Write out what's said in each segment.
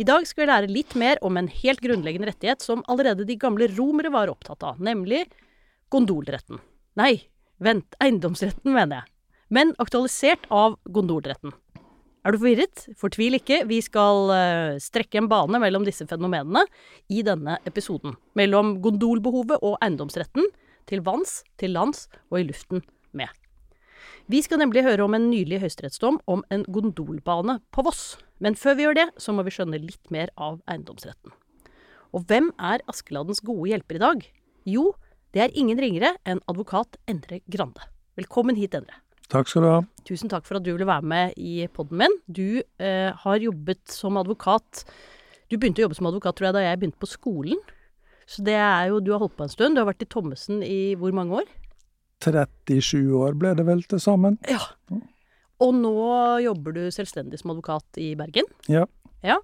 I dag skal vi lære litt mer om en helt grunnleggende rettighet som allerede de gamle romere var opptatt av, nemlig gondolretten. Nei, vent, eiendomsretten, mener jeg. Men aktualisert av gondolretten. Er du forvirret? Fortvil ikke, vi skal uh, strekke en bane mellom disse fenomenene i denne episoden. Mellom gondolbehovet og eiendomsretten til vanns, til lands og i luften med. Vi skal nemlig høre om en nylig høyesterettsdom om en gondolbane på Voss. Men før vi gjør det, så må vi skjønne litt mer av eiendomsretten. Og hvem er Askeladdens gode hjelper i dag? Jo, det er ingen ringere enn advokat Endre Grande. Velkommen hit, Endre. Takk skal du ha. Tusen takk for at du ville være med i poden min. Du eh, har jobbet som advokat Du begynte å jobbe som advokat, tror jeg, da jeg begynte på skolen. Så det er jo Du har holdt på en stund. Du har vært i Thommessen i hvor mange år? 37 år ble det vel til sammen. Ja. Og nå jobber du selvstendig som advokat i Bergen. Ja. Ja.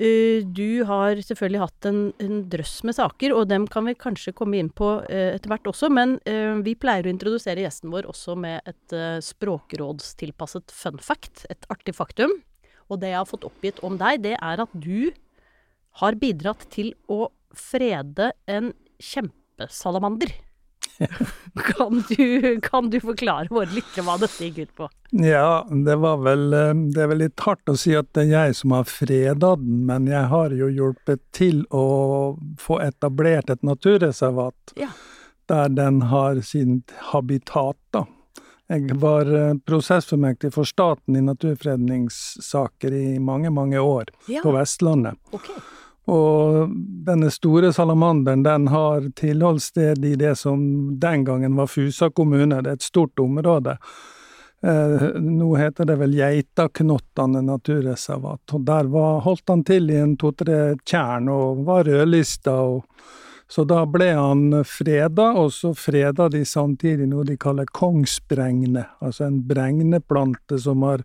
Uh, du har selvfølgelig hatt en, en, drøss med saker, og dem kan vi kanskje komme inn på uh, etter hvert også, men uh, vi pleier å introdusere gjesten vår også med et språkrådstilpasset fun fact, et artig faktum. Og det jeg har fått oppgitt om deg, det er at du har bidratt til å frede en kjempesalamander. kan, du, kan, du, forklare våre lyttere hva dette gikk ut på? Ja, det var vel Det er vel litt hardt å si at det er jeg som har freda den, men jeg har jo hjulpet til å få etablert et naturreservat. Ja. Der den har sin habitat, da. Jeg var prosessformektig for staten i naturfredningssaker i mange, mange år ja. på Vestlandet. Okay. Og denne store salamanderen den har tilholdssted i det som den gangen var Fusa kommune, det er et stort område. Eh, nå heter det vel Geitaknottane naturreservat, og der var, holdt han til i en to-tre tjern og var rødlista. og så da ble han freda, og så freda de samtidig noe de kaller kongsbregne, altså en bregneplante som har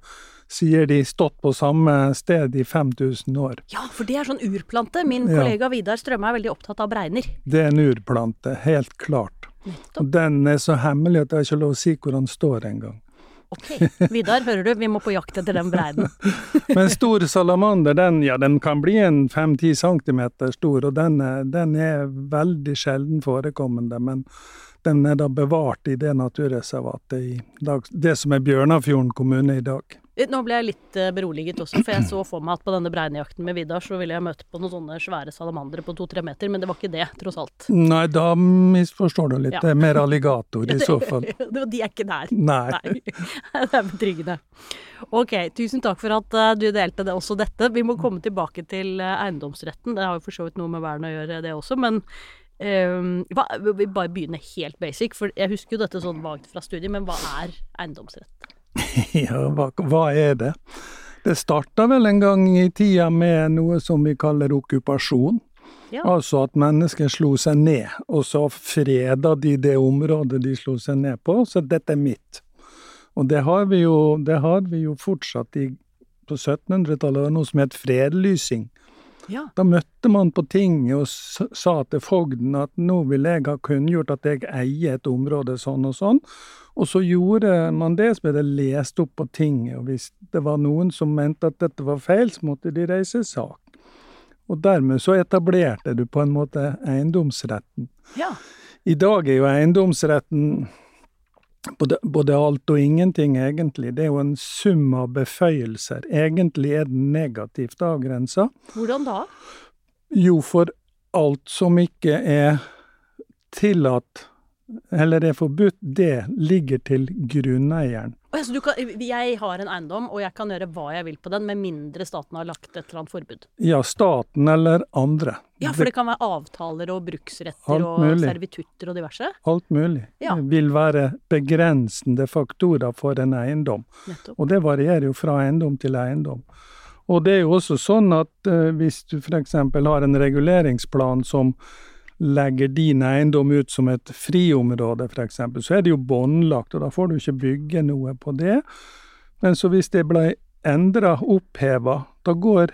sier de stått på samme sted i 5000 år. Ja, for det er sånn urplante. Min kollega ja. Vidar Strømme er veldig opptatt av bregner. Det er en urplante, helt klart. Nettopp. Den er så hemmelig at jeg har ikke lov å si hvor den står engang. Ok, Vidar, hører du, vi må på jakt etter den breiden. Men stor salamander, den, ja, den kan bli en 5-10 centimeter stor, og den er, den er veldig sjelden forekommende. Men den er da bevart i det naturreservatet i dag, det som er Bjørnafjorden kommune i dag. Nå ble jeg litt eh, beroliget også, for jeg så for meg at på denne breinejakten med Vidar så ville jeg møte på noen sånne svære salamandere på to-tre meter, men det var ikke det, tross alt. Nei, da misforstår du litt. Ja. Det er mer alligator i så fall. De er ikke der. Nei. Nei. Det er betryggende. Ok, tusen takk for at uh, du delte det, også dette. Vi må komme tilbake til eiendomsretten. Det har jo for så vidt noe med vern å gjøre, det også. Men um, hva, vi bare begynner helt basic, for jeg husker jo dette sånn vagt fra studiet, men hva er eiendomsrett? Ja, hva, hva er det? Det starta vel en gang i tida med noe som vi kaller okkupasjon. Ja. Altså at mennesker slo seg ned, og så freda de det området de slo seg ned på, så dette er mitt. Og det har vi jo, har vi jo fortsatt i, på 1700-tallet, noe som het fredlysing. Ja. Da møtte man på tinget og sa til fogden at nå vil jeg ha kunngjort at jeg eier et område sånn og sånn, og så gjorde man det, så ble det lest opp på tinget, og hvis det var noen som mente at dette var feil, så måtte de reise sak. Og dermed så etablerte du på en måte eiendomsretten. Ja. I dag er jo eiendomsretten både, både, alt og ingenting, egentlig. Det er jo en sum av beføyelser. Egentlig er den negativt avgrensa. Hvordan da? Jo, for alt som ikke er tillatt eller er forbudt, det ligger til grunneieren. Altså, kan, jeg har en eiendom, og jeg kan gjøre hva jeg vil på den, med mindre staten har lagt et eller annet forbud? Ja, staten eller andre. Ja, for det, kan være avtaler og bruksretter og servitutter og diverse? Alt mulig. Ja. Det vil være begrensende faktorer for en eiendom. Nettopp. Og det varierer jo fra eiendom til eiendom. Og det er jo også sånn at uh, hvis du f.eks. har en reguleringsplan som legger din eiendom ut som et friområde, f.eks., så er det jo båndlagt, og da får du ikke bygge noe på det. Men så hvis det ble endra, oppheva, da går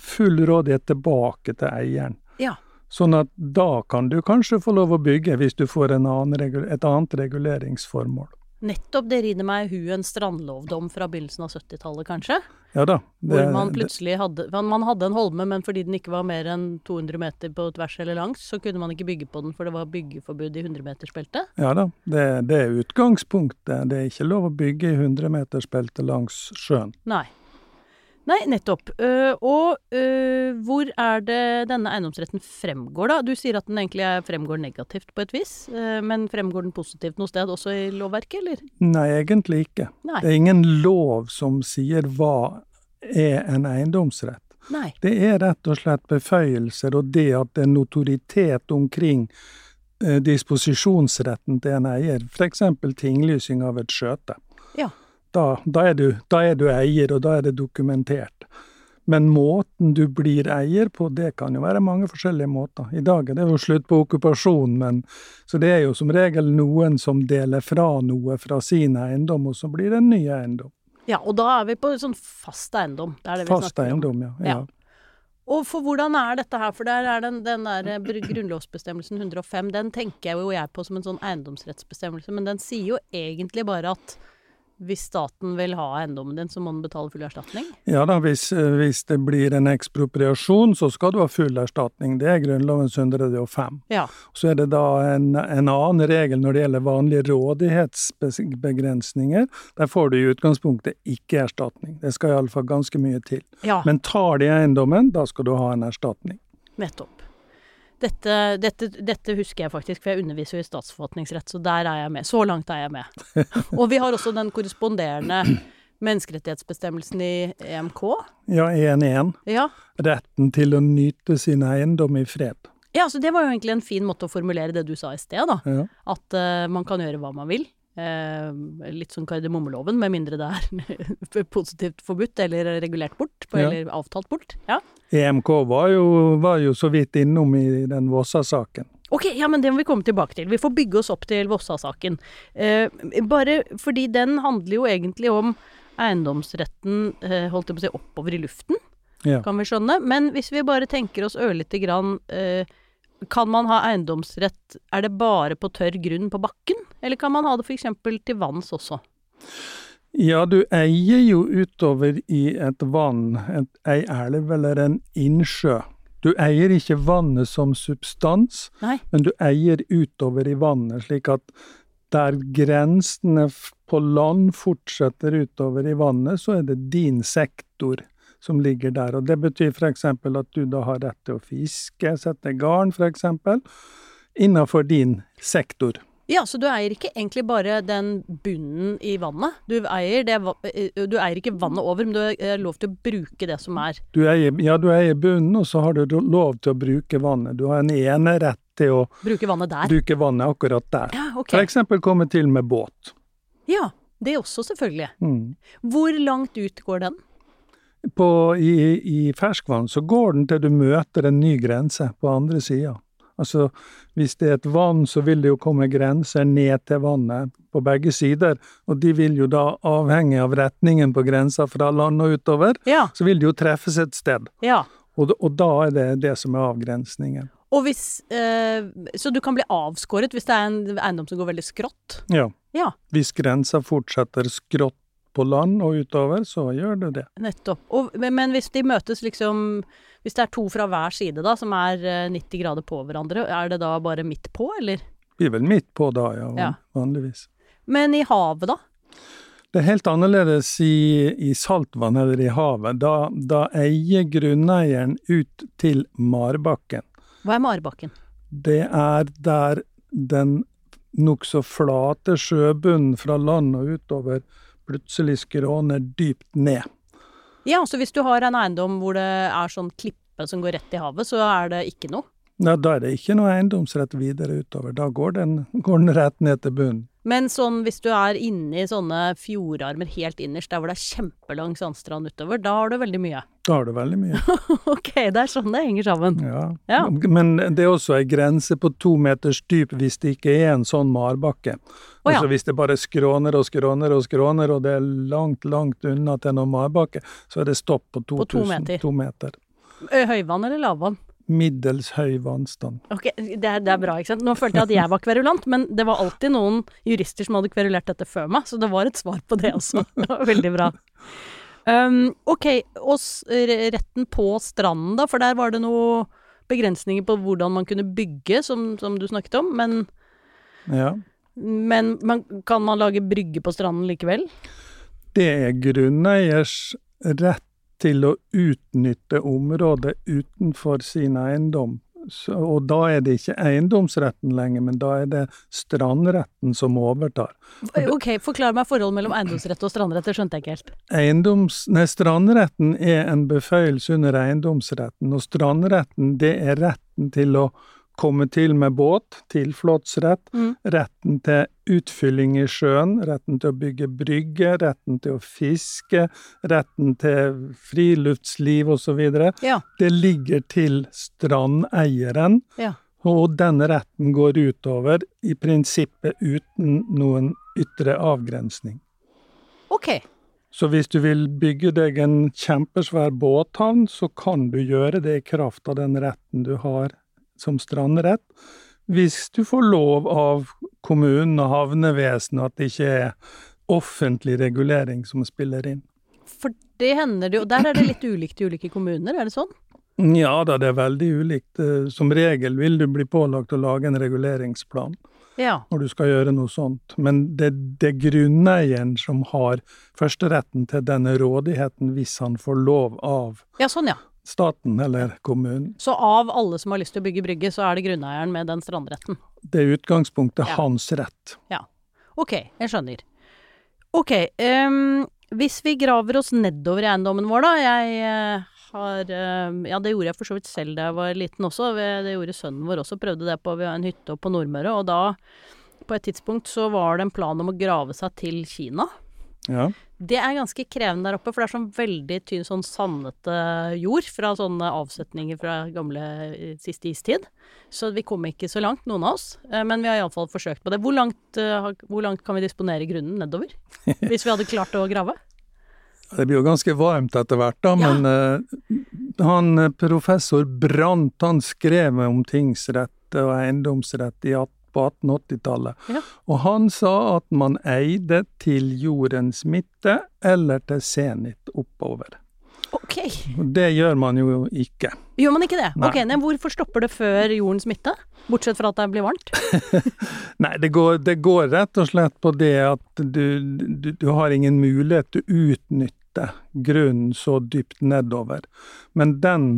full rådighet tilbake til eieren. Ja. Sånn at da kan du kanskje få lov å bygge, hvis du får en annen, et annet reguleringsformål. Nettopp. Det rinner meg i huet en strandlovdom fra begynnelsen av 70-tallet, kanskje? Ja da. Hvor man plutselig hadde man- Man hadde en holme, men fordi den ikke var mer enn 200 meter på tvers eller langs, så kunne man ikke bygge på den, for det var byggeforbud i 100-metersbeltet. Ja da, det, det er utgangspunktet. Det er ikke lov å bygge i 100-metersbeltet langs sjøen. Nei. Nei, nettopp. Uh, og uh, hvor er det denne eiendomsretten fremgår, da? Du sier at den egentlig fremgår negativt på et vis, uh, men fremgår den positivt noe sted også i lovverket, eller? Nei, egentlig ikke. Nei. Det er ingen lov som sier hva er en eiendomsrett. Nei. Det er rett og slett beføyelser og det at det er notoritet omkring disposisjonsretten til en eier, f.eks. tinglysing av et skjøte. Ja. Da, da, er du, da er du eier, og da er det dokumentert. Men måten du blir eier på, det kan jo være mange forskjellige måter. I dag er det jo slutt på okkupasjon, men så det er jo som regel noen som deler fra noe fra sin eiendom, og så blir det en ny eiendom. Ja, og da er vi på sånn fast eiendom. Det er det vi Fast snakker om. eiendom, ja. ja. Ja. Og for hvordan er dette her? For der er den, den der eh, grunnlovsbestemmelsen 105, den tenker jeg jo jeg på som en sånn eiendomsrettsbestemmelse, men den sier jo egentlig bare at hvis staten vil ha eiendommen din, så må den betale full erstatning. Ja da, hvis, eh, hvis det blir en ekspropriasjon, så skal du ha full erstatning. Det er Grunnlovens 105. Ja. Så er det da en, en annen regel når det gjelder vanlige rådighetsbegrensninger. Der får du i utgangspunktet ikke erstatning. Det skal iallfall ganske mye til. ja. Men tar de eiendommen, da skal du ha en erstatning. Nettopp. Dette, dette, dette husker jeg faktisk, for jeg underviser jo i statsforvaltningsrett, så der er jeg med. Så langt er jeg med. Og vi har også den korresponderende menneskerettighetsbestemmelsen i EMK. Ja, 1-1. Ja. Retten til å nyte sin eiendom i fred. ja, så det var jo egentlig en fin måte å formulere det du sa i sted, da. Ja. At uh, man kan gjøre hva man vil. Eh, litt som kardemommeloven, med mindre det er positivt forbudt eller regulert bort, på, Ja. eller avtalt bort. Ja. EMK var jo, var jo så vidt innom i den Vossa-saken. Ok, ja, men det må vi komme tilbake til. Vi får bygge oss opp til Vossa-saken. Eh, bare fordi den handler jo egentlig om eiendomsretten, eh, holdt jeg på å si, oppover i luften, Ja. kan vi skjønne. Men hvis vi bare tenker oss ørlite grann eh, Kan man ha eiendomsrett Er det bare på tørr grunn på bakken, eller kan man ha det f.eks. til vanns også? Ja, du eier jo utover i et vann, et, ei elv eller en innsjø. Du eier ikke vannet som substans, Nei. men du eier utover i vannet, slik at der grensene på land fortsetter utover i vannet, så er det din sektor som ligger der. Og det betyr f.eks. at du da har rett til å fiske, sette garn f.eks., innenfor din sektor. Ja, så du eier ikke egentlig bare den bunnen i vannet. Du eier, det, eh, du eier ikke vannet over, men du har lov til å bruke det som er Du eier, ja, du eier bunnen, og så har du lov til å bruke vannet. Du har en enerett til å Bruke vannet der. bruke vannet akkurat der. Ja, okay. For eksempel komme til med båt. Ja, det også selvfølgelig. Mm. Hvor langt ut går den? På, i, I ferskvann så går den til du møter en ny grense på andre sida. Altså, hvis det er et vann, så vil det jo komme grenser ned til vannet på begge sider, og de vil jo da, avhengig av retningen på grensa fra land og utover, Ja. så vil de jo treffes et sted. ja. Og, og da er det det som er avgrensningen. Og hvis eh, Så du kan bli avskåret hvis det er en eiendom som går veldig skrått? Ja. Ja, Hvis grensa fortsetter skrått på land og utover, så gjør det det. nettopp. Og, men, men hvis de møtes liksom Hvis det er to fra hver side, da, som er eh, 90 grader på hverandre, er det da bare midt på, eller? Blir vel midt på da, ja, Ja. vanligvis. Men i havet, da? Det er helt annerledes i, i saltvann eller i havet. Da, da eier grunneieren ut til marbakken. Hva er Marbakken? Det er der den nokså flate sjøbunnen fra land og utover plutselig skråner dypt ned. Ja, så hvis du har en eiendom hvor det er sånn klippe som går rett i havet, så er det ikke noe? Ja, da er det ikke noe eiendomsrett videre utover. Da går den, går den rett ned til bunnen. Men sånn hvis du er inne i sånne fjordarmer helt innerst, der hvor det er kjempelang sandstrand utover, da har du veldig mye. Da har du veldig mye. ok, det er sånn det henger sammen. Ja. Ja. Men det er også ei grense på to meters dyp hvis det ikke er en sånn marbakke. Oh, ja. Altså Hvis det bare skråner og skråner og skråner, og det er langt, langt unna til noen marbakke, så er det stopp på 2000, På to meter. to meter. Høyvann eller lavvann? Middels høy vannstand. Ok, det er, det er bra, ikke sant. Nå følte jeg at jeg var kverulant, men det var alltid noen jurister som hadde kverulert dette før meg, så det var et svar på det også. Det var Veldig bra. Um, ok, og retten på stranden da, for der var det noen begrensninger på hvordan man kunne bygge, som, som du snakket om, men, Ja. men man, kan man lage brygge på stranden likevel? Det er grunneiers rett til å utnytte området utenfor sin eiendom. Så, og da er det ikke eiendomsretten lenger, men da er det strandretten som overtar. Ok, forklar meg forholdet mellom eiendomsrett og strandrett, det skjønte jeg ikke helt. Eiendoms, nei, strandretten er en beføyelse under eiendomsretten, og strandretten det er retten til å komme til med båt, tilflåtsrett, Mm. retten til utfylling i sjøen, retten til å bygge brygge, retten til å fiske, retten til friluftsliv osv. Ja, Det ligger til strandeieren, ja. og denne retten går utover, i prinsippet uten noen ytre avgrensning. Ok, Så hvis du vil bygge deg en kjempesvær båthavn, så kan du gjøre det i kraft av den retten du har som strandrett. Hvis du får lov av kommunen og havnevesenet at det ikke er offentlig regulering som spiller inn. for det hender det jo, der er det litt ulikt i ulike kommuner, er det sånn? Ja da, det er veldig ulikt. Eh, Som regel vil du bli pålagt å lage en reguleringsplan Ja. når du skal gjøre noe sånt, men det, det er grunneieren som har førsteretten til denne rådigheten hvis han får lov av Ja, sånn ja. Staten eller kommunen. Så av alle som har lyst til å bygge brygge, så er det grunneieren med den strandretten. Det er utgangspunktet Ja. hans rett. Ja. Ok, jeg skjønner. Ok, um, hvis vi graver oss nedover i eiendommen vår, da. Jeg eh, har eh, Ja, det gjorde jeg for så vidt selv da jeg var liten også. Det gjorde sønnen vår også. Prøvde det på Vi har en hytte oppe på Nordmøre, og da, på et tidspunkt, så var det en plan om å grave seg til Kina. Ja. Det er ganske krevende der oppe, for det er sånn veldig tynn, sånn sandete jord fra sånne avsetninger fra gamle eh, siste istid. Så vi kom ikke så langt, noen av oss. Eh, Men vi har iallfall forsøkt på det. Hvor langt, eh, hvor langt kan vi disponere grunnen nedover? Hvis vi hadde klart å grave? Det blir jo ganske varmt etter hvert, da, Ja. men eh, han professor Brandt han skrev om tingsrett og eiendomsrett i at, på 1880-tallet. Ja. Og han sa at man eide til jordens midte eller til senit oppover. Ok. Det gjør man jo ikke. Gjør man ikke det? Nei. Ok, men Hvorfor stopper det før jordens midte? Bortsett fra at det blir varmt? Nei, det går, det går rett og slett på det at du, du, du har ingen mulighet til å utnytte grunnen så dypt nedover. Men den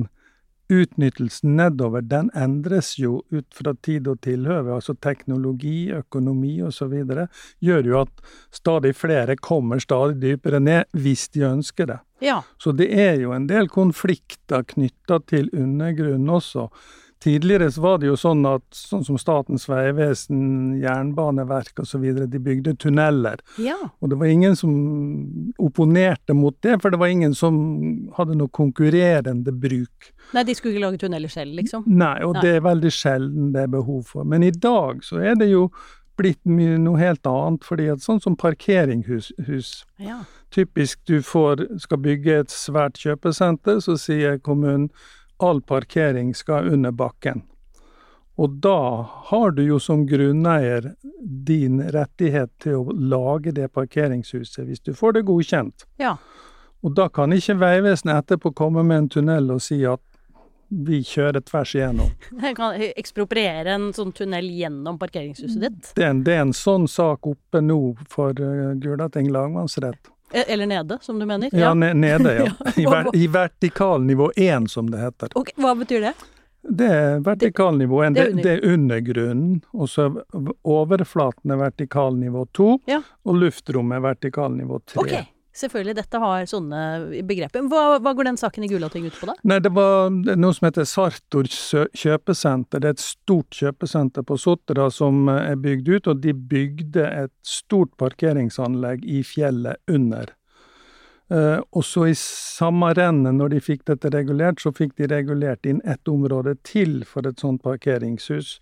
utnyttelsen nedover, den endres jo ut fra tid og tilhøve. Altså teknologi, økonomi osv. gjør jo at stadig flere kommer stadig dypere ned, hvis de ønsker det. Ja. Så det er jo en del konflikter knytta til undergrunnen også. Tidligere så var det jo sånn at sånn som Statens vegvesen, Jernbaneverk osv., de bygde tunneler. ja. Og det var ingen som opponerte mot det, for det var ingen som hadde noe konkurrerende bruk. Nei, de skulle ikke lage tunneler selv, liksom? Nei, og Nei. det er veldig sjelden det er behov for. Men i dag så er det jo blitt noe helt annet, fordi at sånn som parkeringshus hus, Ja. Typisk du får, skal bygge et svært kjøpesenter, så sier kommunen all parkering skal under bakken. Og da har du jo som grunneier din rettighet til å lage det parkeringshuset, hvis du får det godkjent. ja. Og da kan ikke Vegvesenet etterpå komme med en tunnel og si at vi kjører tvers igjennom. Jeg kan ekspropriere en sånn tunnel gjennom parkeringshuset ditt. Det er en, det er en sånn sak oppe nå for uh, Gulating lagmannsrett. E- Eller nede, som du mener? Ja, ja nede, ja. I, ver I vertikal nivå 1, som det heter. Ok, Hva betyr det? Det er vertikal nivå 1, det det, under- det er undergrunnen. Og så er overflaten er vertikal nivå 2, Ja. og luftrommet er vertikal nivå 3. Ok, Selvfølgelig, dette har sånne begreper. Hva, hva går den saken i Gulating ut på, da? Nei, det var noe som heter Sartor kjøpesenter. Det er et stort kjøpesenter på Sotra som eh, er bygd ut, og de bygde et stort parkeringsanlegg i fjellet under. Eh, og så i samme rennet, når de fikk dette regulert, så fikk de regulert inn ett område til for et sånt parkeringshus,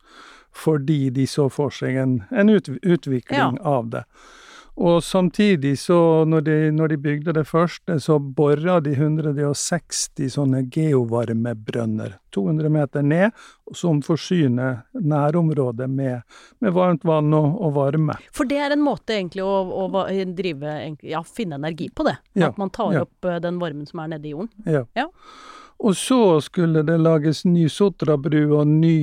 fordi de så for seg en, en ut, utvikling av det. Og samtidig, så når de, når de bygde det første, så bora de 160 sånne geovarmebrønner, 200 meter ned, som forsyner nærområdet med, med varmt vann og, og varme. For det er en måte egentlig å, å drive Ja, finne energi på det. Ja, At man tar ja. opp eh, den varmen som er nede i jorden. Ja. Ja. Og så skulle det lages ny Sotrabru og ny,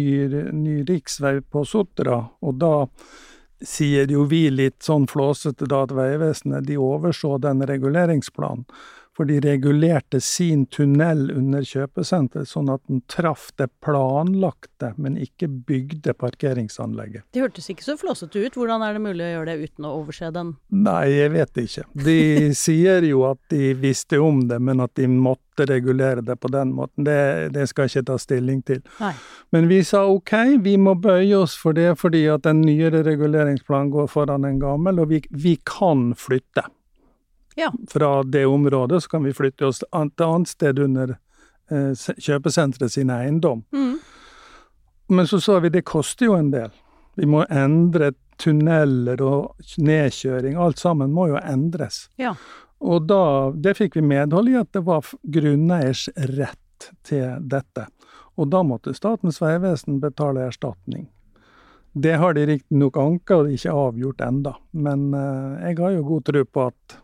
ny riksvei på Sotra, og da sier jo vi litt sånn flåsete da at Vegvesenet de overså den reguleringsplanen. For de regulerte sin tunnel under kjøpesenteret sånn at den traff det planlagte, men ikke bygde parkeringsanlegget. Det hørtes ikke så flåsete ut. Hvordan er det mulig å gjøre det uten å overse den? Nei, jeg vet ikke. De sier jo at de visste om det, men at de måtte regulere det på den måten. Det, det skal jeg ikke ta stilling til. Nei. Men vi sa ok, vi må bøye oss for det fordi at en nyere reguleringsplan går foran en gammel, og vi, vi kan flytte. Ja. Fra det området så kan vi flytte oss til til annet sted under eh, kjøpesenteret sin eiendom. Mm. Men så sa vi det koster jo en del. Vi må endre tunneler og nedkjøring. Alt sammen må jo endres. Ja. Og da, det fikk vi medhold i at det var grunneiers rett til dette. Og da måtte Statens vegvesen betale erstatning. Det har de riktignok anka og ikke avgjort enda, men eh, jeg har jo god tro på at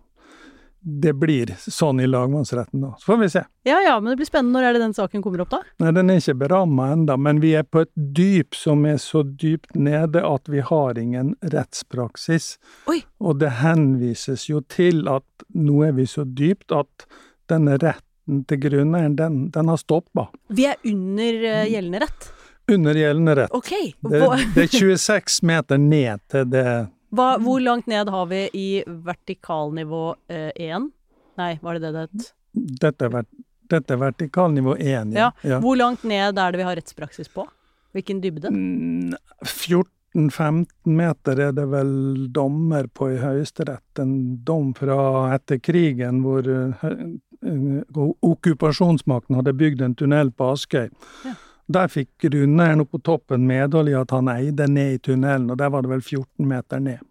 det blir sånn i lagmannsretten nå. Så får vi se. Ja ja, men det blir spennende. Når er det den saken kommer opp, da? Nei, den er ikke beramma enda, men vi er på et dyp som er så dypt nede at vi har ingen rettspraksis. Oi. Og det henvises jo til at nå er vi så dypt at denne retten til grunneieren, den, den har stoppa. Vi er under eh, gjeldende rett. Under gjeldende rett. Okay. Det, det er 26 meter ned til det hva, hvor langt ned har vi i vertikalnivå 1? Nei, var det det det het? Dette er, dette er vertikalnivå 1, Ja. ja. Hvor langt ned er det vi har rettspraksis på? Hvilken dybde? Mm, 14-15 meter er det vel dommer på i Høyesterett. En dom fra etter krigen hvor eh, eh, okkupasjonsmakten hadde bygd en tunnel på Askøy. Ja. Der fikk oppe på toppen medhold i at han eide ned i tunnelen, og der var det vel 14 meter ned.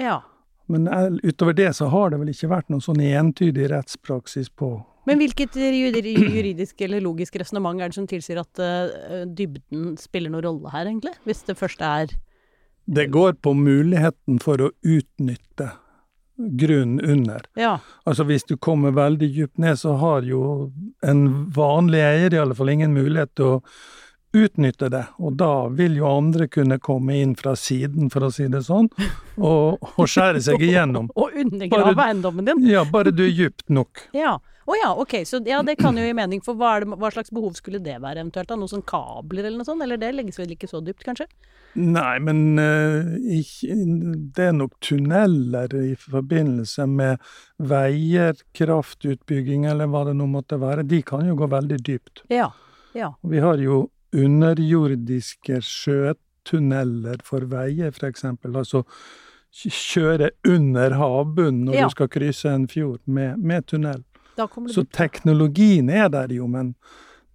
Ja. Men eh, utover det så har det vel ikke vært noen sånn entydig rettspraksis på Men hvilket juridisk eller logisk resonnement er det som tilsier at eh, dybden spiller noen rolle her, egentlig? Hvis det første er Det går på muligheten for å utnytte grunnen under. Ja. Altså hvis du kommer veldig dypt ned, så har jo en vanlig eier i alle fall ingen mulighet til å utnytte det, og da vil jo andre kunne komme inn fra siden, for å si det sånn, og, og skjære seg igjennom. Og undergrave eiendommen din. Ja, bare du er dypt nok. Ja. Å ja, ok. Så ja, det kan jo gi mening. For hva, det, hva slags behov skulle det være eventuelt? da? Noe sånn kabler eller noe sånt? Eller det legges vel ikke så dypt, kanskje? Nei, men uh, ikke, det er nok tunneler i forbindelse med veier, kraftutbygging eller hva det nå måtte være. De kan jo gå veldig dypt. Ja. Ja. Vi har jo underjordiske sjøtunneler for veier, for eksempel. Altså kjøre under havbunnen når Ja. du skal krysse en fjord med, med tunnel. Så teknologien er der jo, men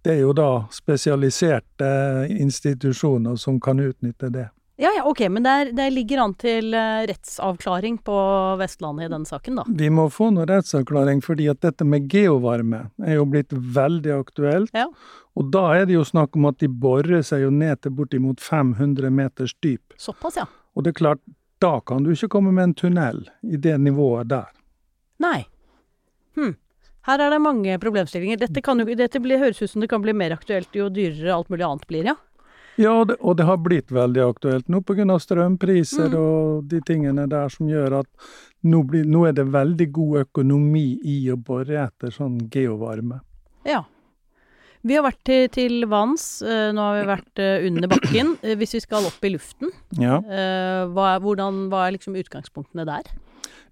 det er jo da spesialiserte institusjoner som kan utnytte det. Ja ja, ok. Men det, er, det ligger an til eh, rettsavklaring på Vestlandet i den saken, da. Vi må få noe rettsavklaring, fordi at dette med geovarme er jo blitt veldig aktuelt. Ja. Og da er det jo snakk om at de borer seg jo ned til bortimot 500 meters dyp. Såpass, ja. Og det er klart, da kan du ikke komme med en tunnel i det nivået der. Nei. Hm. Her er det mange problemstillinger. Dette, kan dette blir, høres ut som det kan bli mer aktuelt jo dyrere alt mulig annet blir, ja. Ja, og det, og det har blitt veldig aktuelt nå pga. strømpriser Mm. og de tingene der som gjør at nå, blir, nå er det veldig god økonomi i å bore etter sånn geovarme. Ja. Vi har vært til, til vanns, eh, nå har vi vært eh, under bakken. Eh, Hvis vi skal opp i luften, Ja. hva, er, hvordan, hva er liksom utgangspunktene der?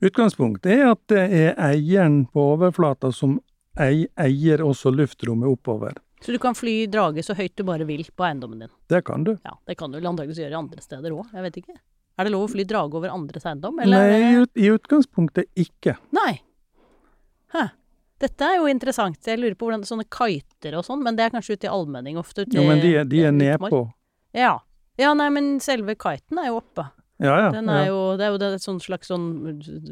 Utgangspunktet er at det er eieren på overflata som eier også luftrommet oppover. Så du kan fly drage så høyt du bare vil på eiendommen din? Det kan du. Ja, Det kan du vel antakeligvis gjøre andre steder òg, jeg vet ikke. Er det lov å fly drage over andres eiendom, eller? Nei, i, utgangspunktet ikke. Nei. Hæ. Dette er jo interessant. Jeg lurer på hvordan sånne kiter og sånn, men det er kanskje ute i allmenning ofte? Ute Jo, men de, er- de i er nedpå. Ja. Ja, nei, men selve kiten er jo oppe. Ja, ja. Den er ja. jo, det er jo et sånn slags sånn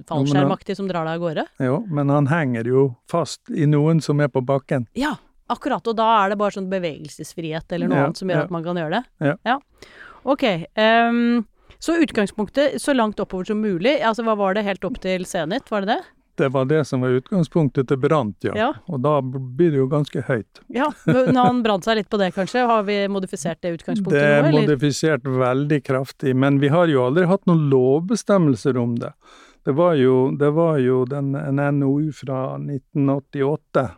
fallskjermaktig som drar deg av gårde. Jo, men han henger jo fast i noen som er på bakken. Ja, akkurat. Og da er det bare sånn bevegelsesfrihet eller noe annet som gjør at man kan gjøre det. Ja. Ok. Um, så utgangspunktet så langt oppover som mulig. Altså hva var det helt opp til Zenit, var det det? Det var det som var utgangspunktet til Brant, ja. Ja. Og da blir det jo ganske høyt. Ja, men han brant seg litt på det kanskje. Har vi modifisert det utgangspunktet Det er nå, eller? modifisert veldig kraftig, men vi har jo aldri hatt noen lovbestemmelser om det. Det var jo, det var jo den, en NOU fra 1988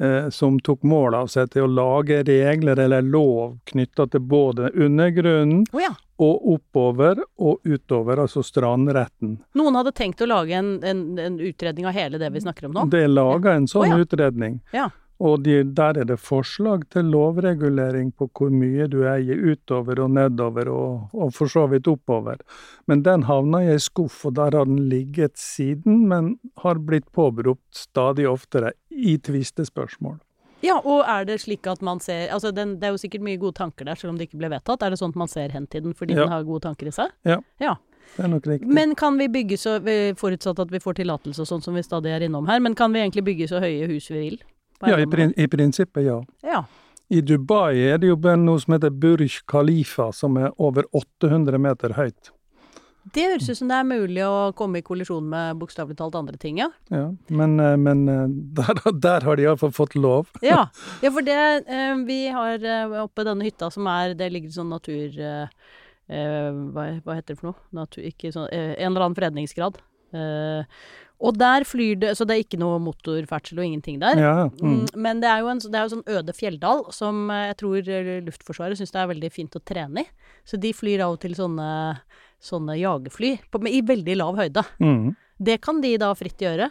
eh, som tok mål av seg til å lage regler eller lov knytta til både undergrunnen oh, ja. Og oppover og utover, altså strandretten. Noen hadde tenkt å lage en, en, en utredning av hele det vi snakker om nå? Det er laga en sånn oh, ja. utredning. Ja. Og de, der er det forslag til lovregulering på hvor mye du eier utover og nedover, og, og for så vidt oppover. Men den havna i ei skuff, og der har den ligget siden, men har blitt påberopt stadig oftere i tvistespørsmål. Ja, og er det slik at man ser Altså, den, det er jo sikkert mye gode tanker der, selv om det ikke ble vedtatt. Er det sånn at man ser hen til den fordi Ja. den har gode tanker i seg? Ja. Ja. Det er nok riktig. Men kan vi bygge så Forutsatt at vi får tillatelse og sånn som vi stadig er innom her, men kan vi egentlig bygge så høye hus vi vil? ja, i, prin, i prinsippet, ja. ja. I Dubai er det jo noe som heter Burj Khalifa, som er over 800 meter høyt. Det høres ut som det er mulig å komme i kollisjon med bokstavelig talt andre ting, ja. Ja, men, eh, men eh, der, der har de iallfall fått lov. Ja, ja for det eh, Vi har oppe denne hytta som er Det ligger sånn natur... Hva, hva heter det for noe? Natur, ikke sånn, en eller annen fredningsgrad. Og der flyr det Så det er ikke noe motorferdsel og ingenting der. Ja, mm. Mm, men det er jo en, det er jo sånn øde fjelldal som jeg tror Luftforsvaret syns det er veldig fint å trene i. Så de flyr av og til sånne, sånne jagerfly på, i veldig lav høyde. Mm. Det kan de da fritt gjøre.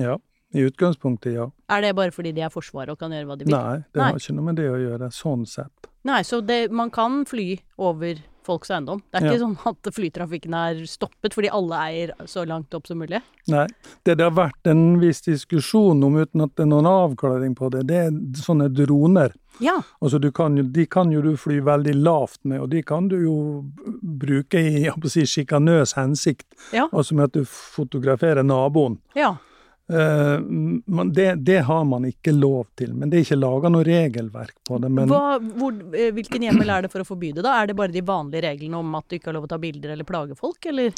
Ja, i utgangspunktet, ja. Er det bare fordi de er Forsvaret og kan gjøre hva de vil? Nei, det Nei. har ikke noe med det å gjøre, sånn sett. Nei, så det, man kan fly over folks eiendom. Det er Ja. ikke sånn at flytrafikken er stoppet fordi alle eier så langt opp som mulig. Nei, det det har vært en viss diskusjon om, uten at det er noen avklaring på det, det er sånne droner. Ja, Altså, du kan de kan jo du fly veldig lavt med, og de kan du jo bruke i si, sjikanøs hensikt. Ja. Altså med at du fotograferer naboen. ja. Men det, det har man ikke lov til, men det er ikke laga noe regelverk på det. Men Hva, hvor, eh, hvilken hjemmel er det for å forby det, da? Er det bare de vanlige reglene om at du ikke har lov å ta bilder eller plage folk, eller?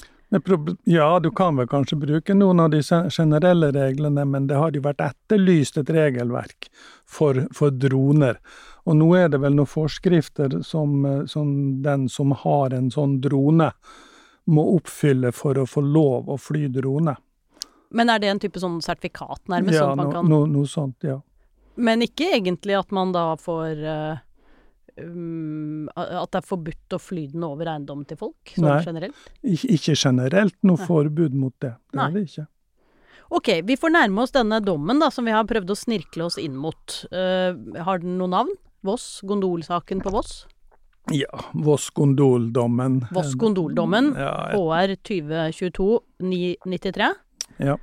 Ja, du kan vel kanskje bruke noen av de generelle reglene, men det har jo vært etterlyst et regelverk for, for droner. Og nå er det vel noen forskrifter som, eh, som den som har en sånn drone, må oppfylle for å få lov å fly drone. Men er det en type sånn sertifikat, nærmest? Ja, sånn man no, kan no, noe sånt, ja. Men ikke egentlig at man da får uh, um, At det er forbudt å fly den over eiendommen til folk, sånn Nei. generelt? Ik ikke generelt noe Nei. forbud mot det. Det Nei. er det ikke. Ok, vi får nærme oss denne dommen da, som vi har prøvd å snirkle oss inn mot. Uh, har den noe navn? Voss? Gondolsaken på Voss? Ja. Voss gondoldommen, Ja, HR 2022-993. Ja.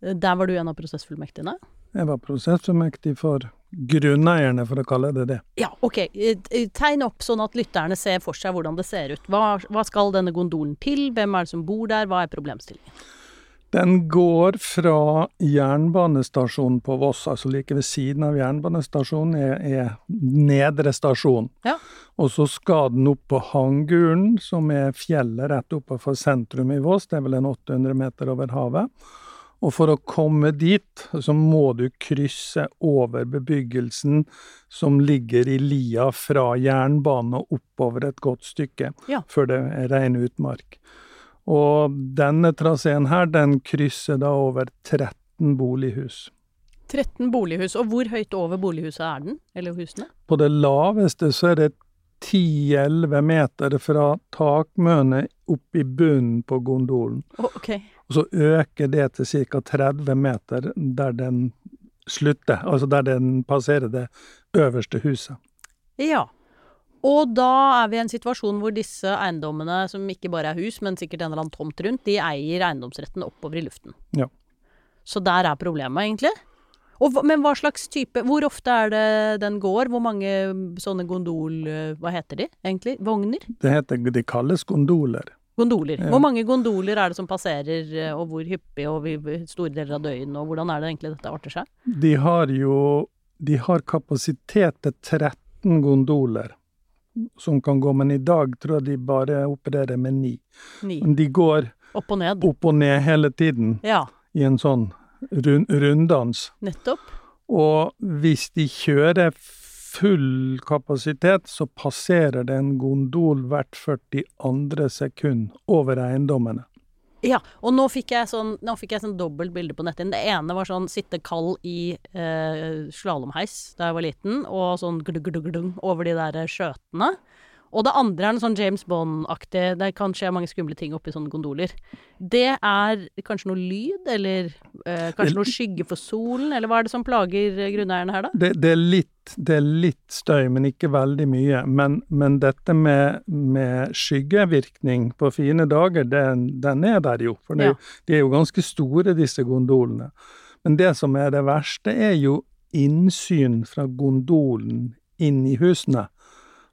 Der var du en av prosessfullmektigene. jeg var prosessfullmektig for grunneierne, for å kalle det det. Ja, ok. Eh, eh, Tegn opp sånn at lytterne ser for seg hvordan det ser ut. Hva, hva skal denne gondolen til? Hvem er det som bor der? Hva er problemstillingen? Den går fra jernbanestasjonen på Voss, altså like ved siden av jernbanestasjonen er, er nedre stasjon. Ja. Og så skal den opp på Hangulen, som er fjellet rett oppafor sentrum i Voss, det er vel en 800 meter over havet. Og for å komme dit, så må du krysse over bebyggelsen som ligger i lia fra jernbanen og oppover et godt stykke, Ja. før det er rein utmark. Og denne traseen her, den krysser da over 13 bolighus. 13 bolighus. Og hvor høyt over bolighuset er den? Eller husene? På det laveste så er det 10-11 meter fra takmønet opp i bunnen på gondolen. Oh, ok. og så øker det til ca. 30 meter der den slutter, altså der den passerer det øverste huset. Ja. Og da er vi i en situasjon hvor disse eiendommene, som ikke bare er hus, men sikkert en eller annen tomt rundt, de eier eiendomsretten oppover i luften. Ja. Så der er problemet, egentlig. Og, men hva slags type Hvor ofte er det den går? Hvor mange sånne gondol... Hva heter de egentlig? Vogner? Det heter, de kalles gondoler. Gondoler. Ja. Hvor mange gondoler er det som passerer, eh, og hvor hyppig, og store deler av døgnet, og hvordan er det egentlig dette arter seg? De har jo De har kapasitet til 13 gondoler som kan gå, men i dag tror jeg de bare opererer med ni. Ni. Men de går Opp og ned. opp og ned hele tiden Ja, i en sånn rund, runddans. nettopp. Og hvis de kjører full kapasitet, så passerer det en gondol hvert 42. sekund over eiendommene. Ja, og nå fikk jeg sånn, fikk jeg sånn dobbelt bilde på netthinnen. Det ene var sånn sitte kald i eh, slalåmheis da jeg var liten, og sånn glugg-glugg-glugg over de der skjøtene. Og det andre er noe sånn James Bond-aktig, det kan skje mange skumle ting oppi sånne gondoler. Det er kanskje noe lyd, eller eh, kanskje noe skygge for solen, eller hva er det som plager eh, grunneierne her, da? Det, det, er litt, det er litt støy, men ikke veldig mye. Men, men dette med, med skyggevirkning på fine dager, den, den er der jo. For Ja. de er jo ganske store, disse gondolene. Men det som er det verste, er jo innsyn fra gondolen inn i husene.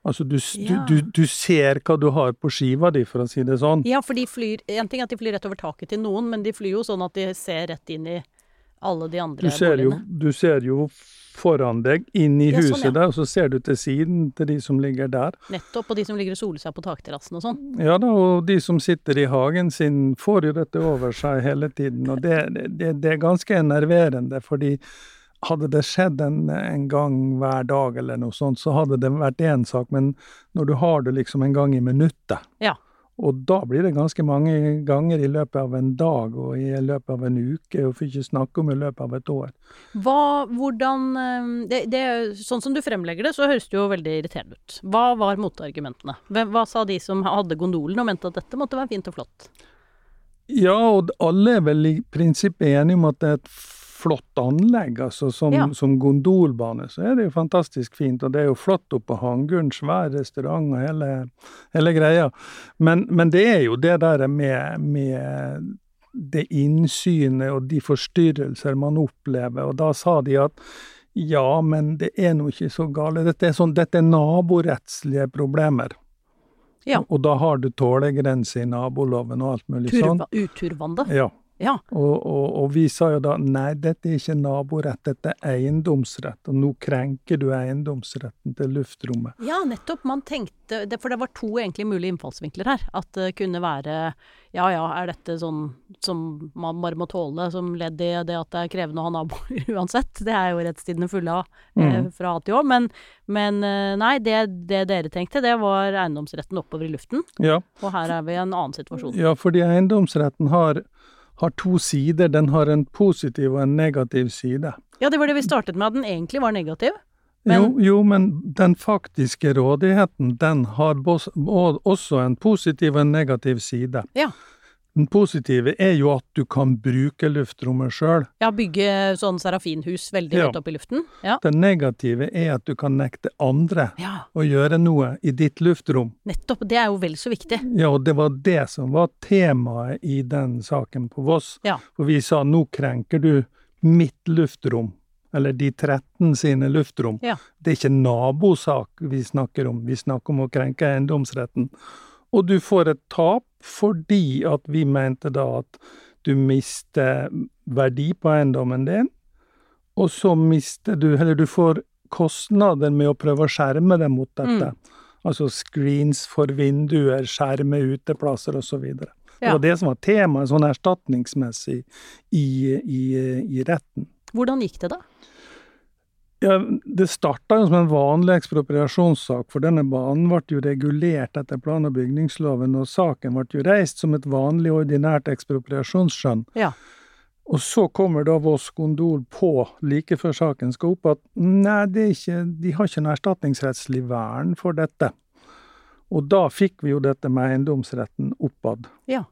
Altså, du, Ja. du, du, ser hva du har på skiva di, for å si det sånn. Ja, for de flyr En ting er at de flyr rett over taket til noen, men de flyr jo sånn at de ser rett inn i alle de andre Du ser, jo, boligene. du ser jo foran deg, inn i Ja, sånn, huset ja. der, og så ser du til siden til de som ligger der. Nettopp. Og de som ligger og soler seg på takterrassen og sånn. Ja da, og de som sitter i hagen sin, får jo dette over seg hele tiden. Og det, det, det er ganske enerverende, fordi hadde det skjedd en, en gang hver dag eller noe sånt, så hadde det vært én sak, men når du har det liksom en gang i minuttet, Ja. og da blir det ganske mange ganger i løpet av en dag og i løpet av en uke, og for ikke snakke om i løpet av et år. Hva, hvordan eh, det, det, Sånn som du fremlegger det, så høres det jo veldig irriterende ut. Hva var motargumentene? Hva sa de som hadde gondolen og mente at dette måtte være fint og flott? Ja, og alle er vel i prinsippet enige om at det er et flott anlegg. altså Som, Ja. som gondolbane så er det jo fantastisk fint, og det er jo flott oppe på Hanguren, svær restaurant og hele, hele greia. Men, men det er jo det der med, med det innsynet og de forstyrrelser man opplever, og da sa de at ja, men det er nå ikke så gale. Dette er, sånn, dette er naborettslige problemer. Ja. Og da har du tålegrense i naboloven og alt mulig sånn. Uturvande? Ja. Ja. Og, og, og vi sa jo da nei, dette er ikke naborett, dette er eiendomsrett. Og nå krenker du eiendomsretten til luftrommet. Ja, nettopp. Man tenkte det, For det var to egentlig mulige innfallsvinkler her. At det kunne være ja ja, er dette sånn som man bare må tåle som ledd i det at det er krevende å ha naboer uansett? Det er jo rettstidene fulle av eh, Mm. fra A til Å. Men, men eh, nei, det, det dere tenkte, det var eiendomsretten oppover i luften. Ja, Og her er vi i en annen situasjon. ja fordi eiendomsretten har, har to sider. Den har en positiv og en negativ side. Ja, det var det vi startet med, at den egentlig var negativ. Men- jo, jo, men den faktiske rådigheten, den har også en positiv og en negativ side. Ja. Den positive er jo at du kan bruke luftrommet sjøl. Ja, bygge sånn serafinhus veldig Ja. høyt opp i luften. Ja. Det negative er at du kan nekte andre ja, å gjøre noe i ditt luftrom. nettopp. Det er jo vel så viktig. Ja, og det var det som var temaet i den saken på Voss. Ja. For vi sa nå krenker du mitt luftrom, eller de 13 sine luftrom. Ja. Det er ikke nabosak vi snakker om, vi snakker om å krenke eiendomsretten. Og du får et tap fordi at vi mente da at du mister verdi på eiendommen din, og så mister du, eller du får kostnader med å prøve å skjerme deg mot dette. Altså screens for vinduer, skjerme uteplasser osv. Det Ja. var det som var temaet sånn erstatningsmessig i, i, i retten. Hvordan gikk det, da? Ja, det starta som en vanlig ekspropriasjonssak, for denne banen ble jo regulert etter plan- og bygningsloven, og saken ble jo reist som et vanlig ordinært ekspropriasjonsskjønn. Ja. Og så kommer da Voss Gondol på, like før saken skal opp, at nei, det ikke, de har ikke noe erstatningsrettslig vern for dette. Og da fikk vi jo dette med eiendomsretten oppad. Ja.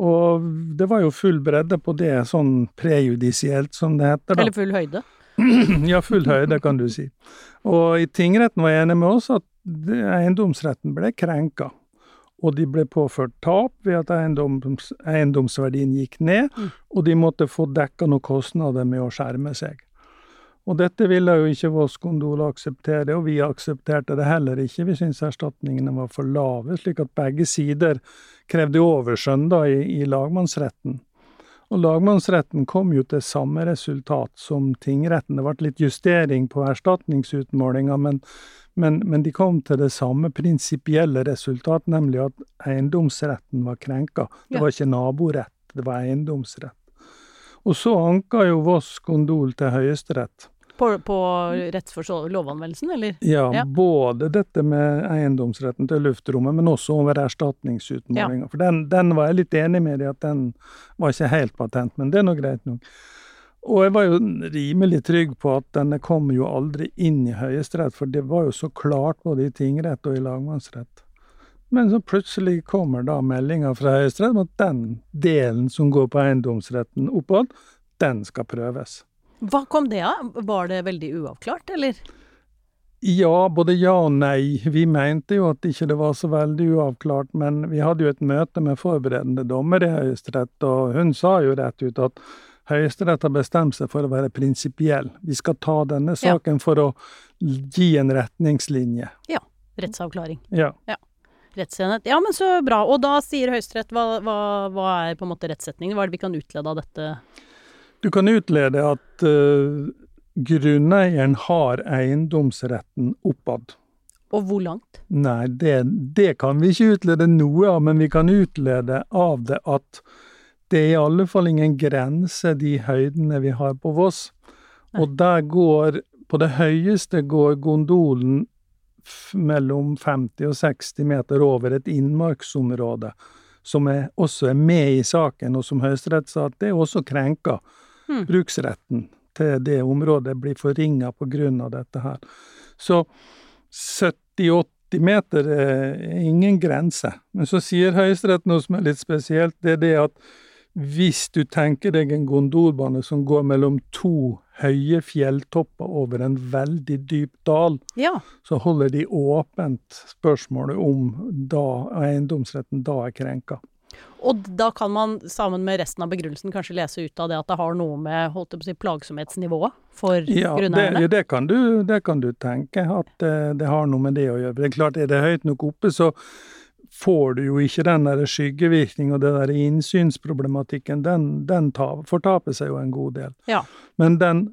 Og det var jo full bredde på det, sånn prejudisielt, som det heter. da. Eller full høyde. Ja, full høyde, kan du si. Og i tingretten var enig med oss at eiendomsretten ble krenka. Og de ble påført tap ved at eiendoms, eiendomsverdien gikk ned, Mm. og de måtte få dekka noen kostnader med å skjerme seg. Og dette ville jo ikke Voss Gondol akseptere, og vi aksepterte det heller ikke. Vi syntes erstatningene var for lave, slik at begge sider krevde overskjønn i, i lagmannsretten. Og lagmannsretten kom jo til samme resultat som tingretten. Det ble litt justering på erstatningsutmålinga, men, men, men de kom til det samme prinsipielle resultat, nemlig at eiendomsretten var krenka. Det var ikke naborett, det var eiendomsrett. Og så anka jo Voss kondol til Høyesterett. På, på lovanvendelsen, eller? Ja, Ja. både dette med eiendomsretten til luftrommet, men også over erstatningsutmålinga. For den, den var jeg litt enig med i at den var ikke helt patent, men det er nå greit nok. Og jeg var jo rimelig trygg på at denne kom jo aldri inn i Høyesterett, for det var jo så klart både i tingrett og i lagmannsrett. Men så plutselig kommer da meldinga fra Høyesterett om at den delen som går på eiendomsretten oppad, den skal prøves. Hva kom det av? Var det veldig uavklart, eller? Ja, både ja og nei. Vi mente jo at ikke det var så veldig uavklart, men vi hadde jo et møte med forberedende dommer i Høyesterett, og hun sa jo rett ut at Høyesterett har bestemt seg for å være prinsipiell. Vi skal ta denne Ja. saken for å gi en retningslinje. Ja. Rettsavklaring. Ja. Rettsenhet. Ja, men så bra. Og da sier Høyesterett hva, hva, hva er på en måte rettssetningen? Hva er det vi kan utlede av dette? Du kan utlede at uh, grunneieren har eiendomsretten oppad. Og hvor langt? Nei, det, det kan vi ikke utlede noe av, men vi kan utlede av det at det er i alle fall ingen grense, de høydene vi har på Voss. Og der går, på det høyeste går gondolen mellom 50 og 60 meter over et innmarksområde, som er, også er med i saken, og som Høyesterett sa at det er også krenka. Hmm. Bruksretten til det området blir forringa av dette her. Så 70-80 meter er ingen grense. Men så sier Høyesterett noe som er litt spesielt, det er det at hvis du tenker deg en gondolbane som går mellom to høye fjelltopper over en veldig dyp dal, Ja. så holder de åpent spørsmålet om da eiendomsretten da er krenka. Og da kan man sammen med resten av begrunnelsen kanskje lese ut av det at det har noe med holdt på å si, plagsomhetsnivået for Ja, grunneierne? ja, det, kan du, det kan du tenke, at eh, det har noe med det å gjøre. Det er klart, er det høyt nok oppe, så får du jo ikke den der skyggevirkning og det der innsynsproblematikken. Den, den tar, fortaper seg jo en god del. Ja. Men den,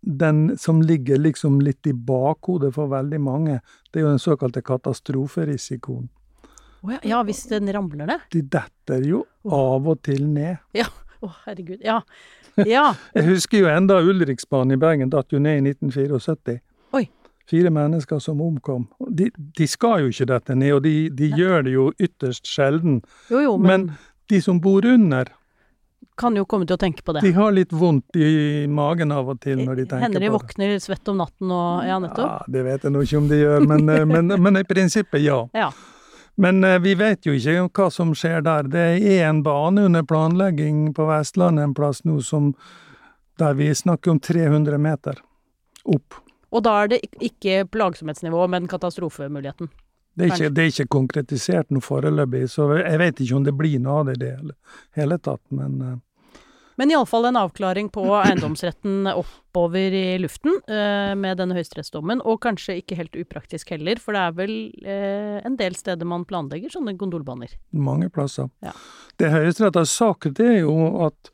den som ligger liksom litt i bakhodet for veldig mange, det er jo den såkalte katastroferisikoen. Å ja, ja, hvis den ramler ned? De detter jo av og til ned. Ja, Å, herregud. Ja. Ja. Jeg husker jo enda Ulriksbanen i Bergen datt jo ned i 1974. Oi. Fire mennesker som omkom. De, de skal jo ikke dette ned, og de, de gjør det jo ytterst sjelden. Jo, jo, men, Men de som bor under, kan jo komme til å tenke på det. de har litt vondt i magen av og til når de tenker Hender de på det. våkner svett om natten og Ja, nettopp. Ja, det vet jeg nå ikke om de gjør, men, eh, men, men i prinsippet ja. Ja. Men eh, vi vet jo ikke hva som skjer der. Det er en bane under planlegging på Vestlandet en plass nå som der vi snakker om 300 meter opp. Og da er det ikke plagsomhetsnivå, men katastrofemuligheten. Det er ikke, det er ikke konkretisert noe foreløpig, så jeg vet ikke om det blir noe av det i det hele, tatt, men eh, Men iallfall en avklaring på eiendomsretten oppover i luften eh, med denne høyesterettsdommen, og kanskje ikke helt upraktisk heller, for det er vel eh, en del steder man planlegger sånne gondolbaner. mange plasser. Ja. Det Høyesterett har sagt, det er jo at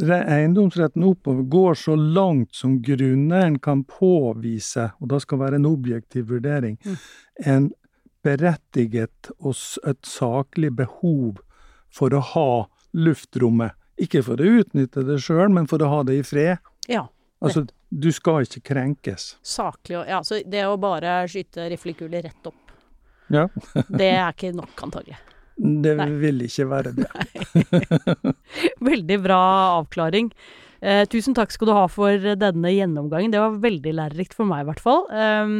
eiendomsretten oppover går så langt som grunneieren kan påvise, og da skal være en objektiv vurdering, Mm. en berettiget og et saklig behov for å ha luftrommet. Ikke for å utnytte det sjøl, men for å ha det i fred. Ja. Altså, du skal ikke krenkes. Saklig og Ja, så det å bare skyte riflekuler rett opp, Ja. det er ikke nok, antagelig. Det Nei. vil ikke være det. Veldig bra avklaring. Eh, tusen takk skal du ha for denne gjennomgangen. Det var veldig lærerikt for meg, i hvert fall. Eh,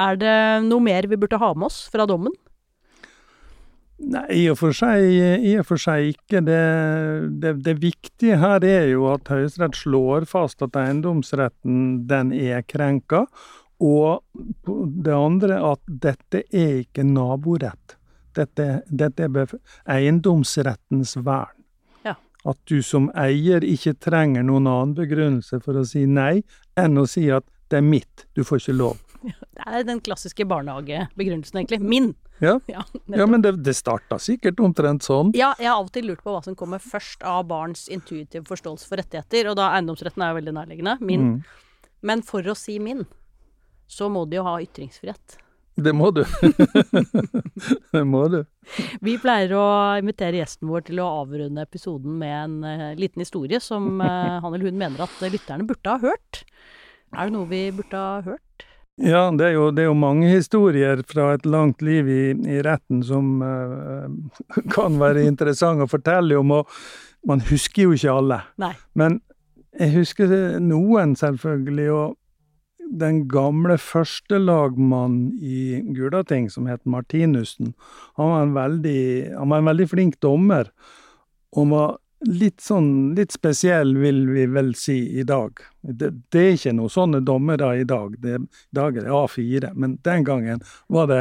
er det noe mer vi burde ha med oss fra dommen? Nei, i og for seg, i og for seg ikke. Det, det, det, viktige her er jo at Høyesterett slår fast at eiendomsretten den er krenka. Og det andre at dette er ikke naborett. Dette, dette er eiendomsrettens vern. Ja. At du som eier ikke trenger noen annen begrunnelse for å si nei, enn å si at det er mitt, du får ikke lov. Det er den klassiske barnehagebegrunnelsen, egentlig. Min. Ja, ja, ja men det, det starta sikkert omtrent sånn. Ja, jeg har til lurt på hva som kommer først av barns intuitive forståelse for rettigheter, og da eiendomsretten er jo veldig nærliggende. Min. Mm. Men for å si min, så må de jo ha ytringsfrihet. Det må du. det må du. Vi pleier å invitere gjesten vår til å avrunde episoden med en uh, liten historie som uh, han eller hun mener at lytterne burde ha hørt. Er det noe vi burde ha hørt? Ja, det er, jo, det er jo, mange historier fra et langt liv i, i retten som uh, kan være interessante å fortelle om, og man husker jo ikke alle. Nei. Men jeg husker noen, selvfølgelig. og den gamle førstelagmannen i Gulating, som het Martinussen, han var en veldig, han var en veldig flink dommer. Og var litt sånn litt spesiell, vil vi vel si, i dag. Det, det er ikke noen sånne dommere i dag. Det, I dag er det A4, men den gangen var det,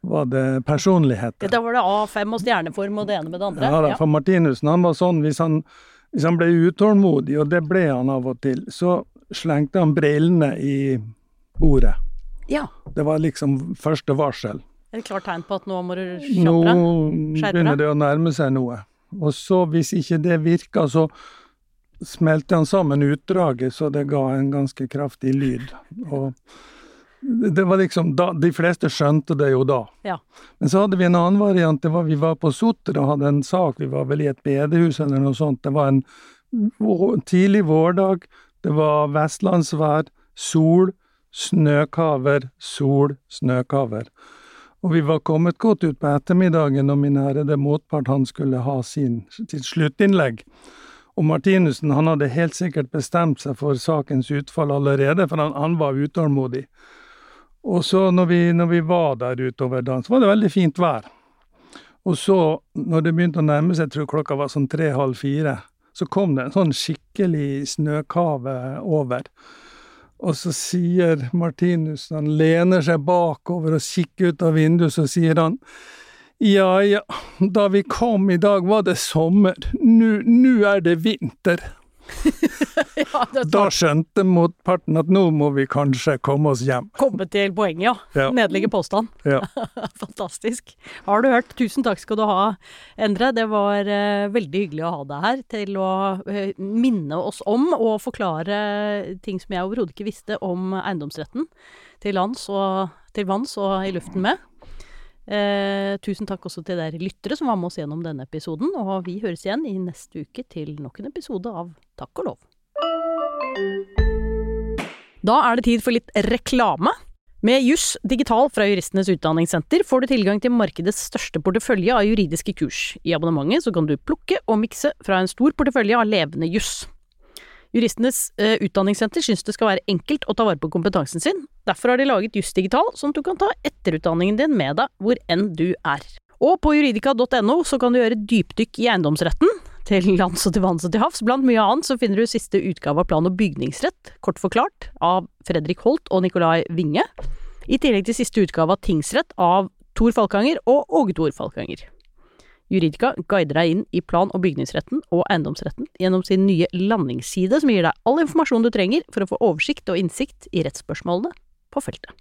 var det personligheter. Da var det A5 og stjerneform og det ene med det andre? Ja, da, for Martinussen han var sånn hvis han, hvis han ble utålmodig, og det ble han av og til, så slengte han brillene i bordet. Ja. Det var liksom første varsel. Et klart tegn på at nå må du skjerpe deg? Nå begynner det å nærme seg noe. Og så, hvis ikke det virka, så smelte han sammen utdraget så det ga en ganske kraftig lyd. Og det var liksom da, De fleste skjønte det jo da. Ja. Men så hadde vi en annen variant. det var Vi var på Sotra og hadde en sak. Vi var vel i et bedehus eller noe sånt. Det var en tidlig vårdag. Det var vestlandsvær, sol, snøkaver, sol, snøkaver. Og vi var kommet godt ut på ettermiddagen, og min ærede motpart han skulle ha sin, sitt sluttinnlegg. Og Martinussen han hadde helt sikkert bestemt seg for sakens utfall allerede, for han, han var utålmodig. Og så når vi, når vi var der utover dagen, så var det veldig fint vær. Og så, når det begynte å nærme seg, jeg tror klokka var sånn tre-halv fire, så kom det en sånn skikkelig snøkave over. Og så sier Martinus, han lener seg bakover og kikker ut av vinduet, så sier han ja ja, da vi kom i dag var det sommer, nå er det vinter. ja, da skjønte motparten at nå må vi kanskje komme oss hjem. Komme til poenget, ja. ja. Nederlige påstand. Ja. Fantastisk. Har du hørt. Tusen takk skal du ha, Endre. Det var uh, veldig hyggelig å ha deg her til å uh, minne oss om og forklare ting som jeg overhodet ikke visste om eiendomsretten til lands og til vanns og i luften med. Eh, tusen takk også til dere lyttere som var med oss gjennom denne episoden, og vi høres igjen i neste uke til nok en episode av Takk og lov. Da er det tid for litt reklame. Med Juss digital fra Juristenes utdanningssenter får du tilgang til markedets største portefølje av juridiske kurs. I abonnementet så kan du plukke og mikse fra en stor portefølje av levende juss. Juristenes uh, utdanningssenter syns det skal være enkelt å ta vare på kompetansen sin. Derfor har de laget JussDigital, sånn at du kan ta etterutdanningen din med deg hvor enn du er. Og på juridika.no så kan du gjøre dypdykk i eiendomsretten, til lands og til vanns og til havs. Blant mye annet så finner du siste utgave av plan- og bygningsrett, kort forklart, av Fredrik Holt og Nicolai Winge. I tillegg til siste utgave av tingsrett av Tor Falkanger og Åge Tor Falkanger. Juridika guider deg inn i plan- og bygningsretten og eiendomsretten gjennom sin nye landingsside, som gir deg all informasjon du trenger for å få oversikt og innsikt i rettsspørsmålene på feltet.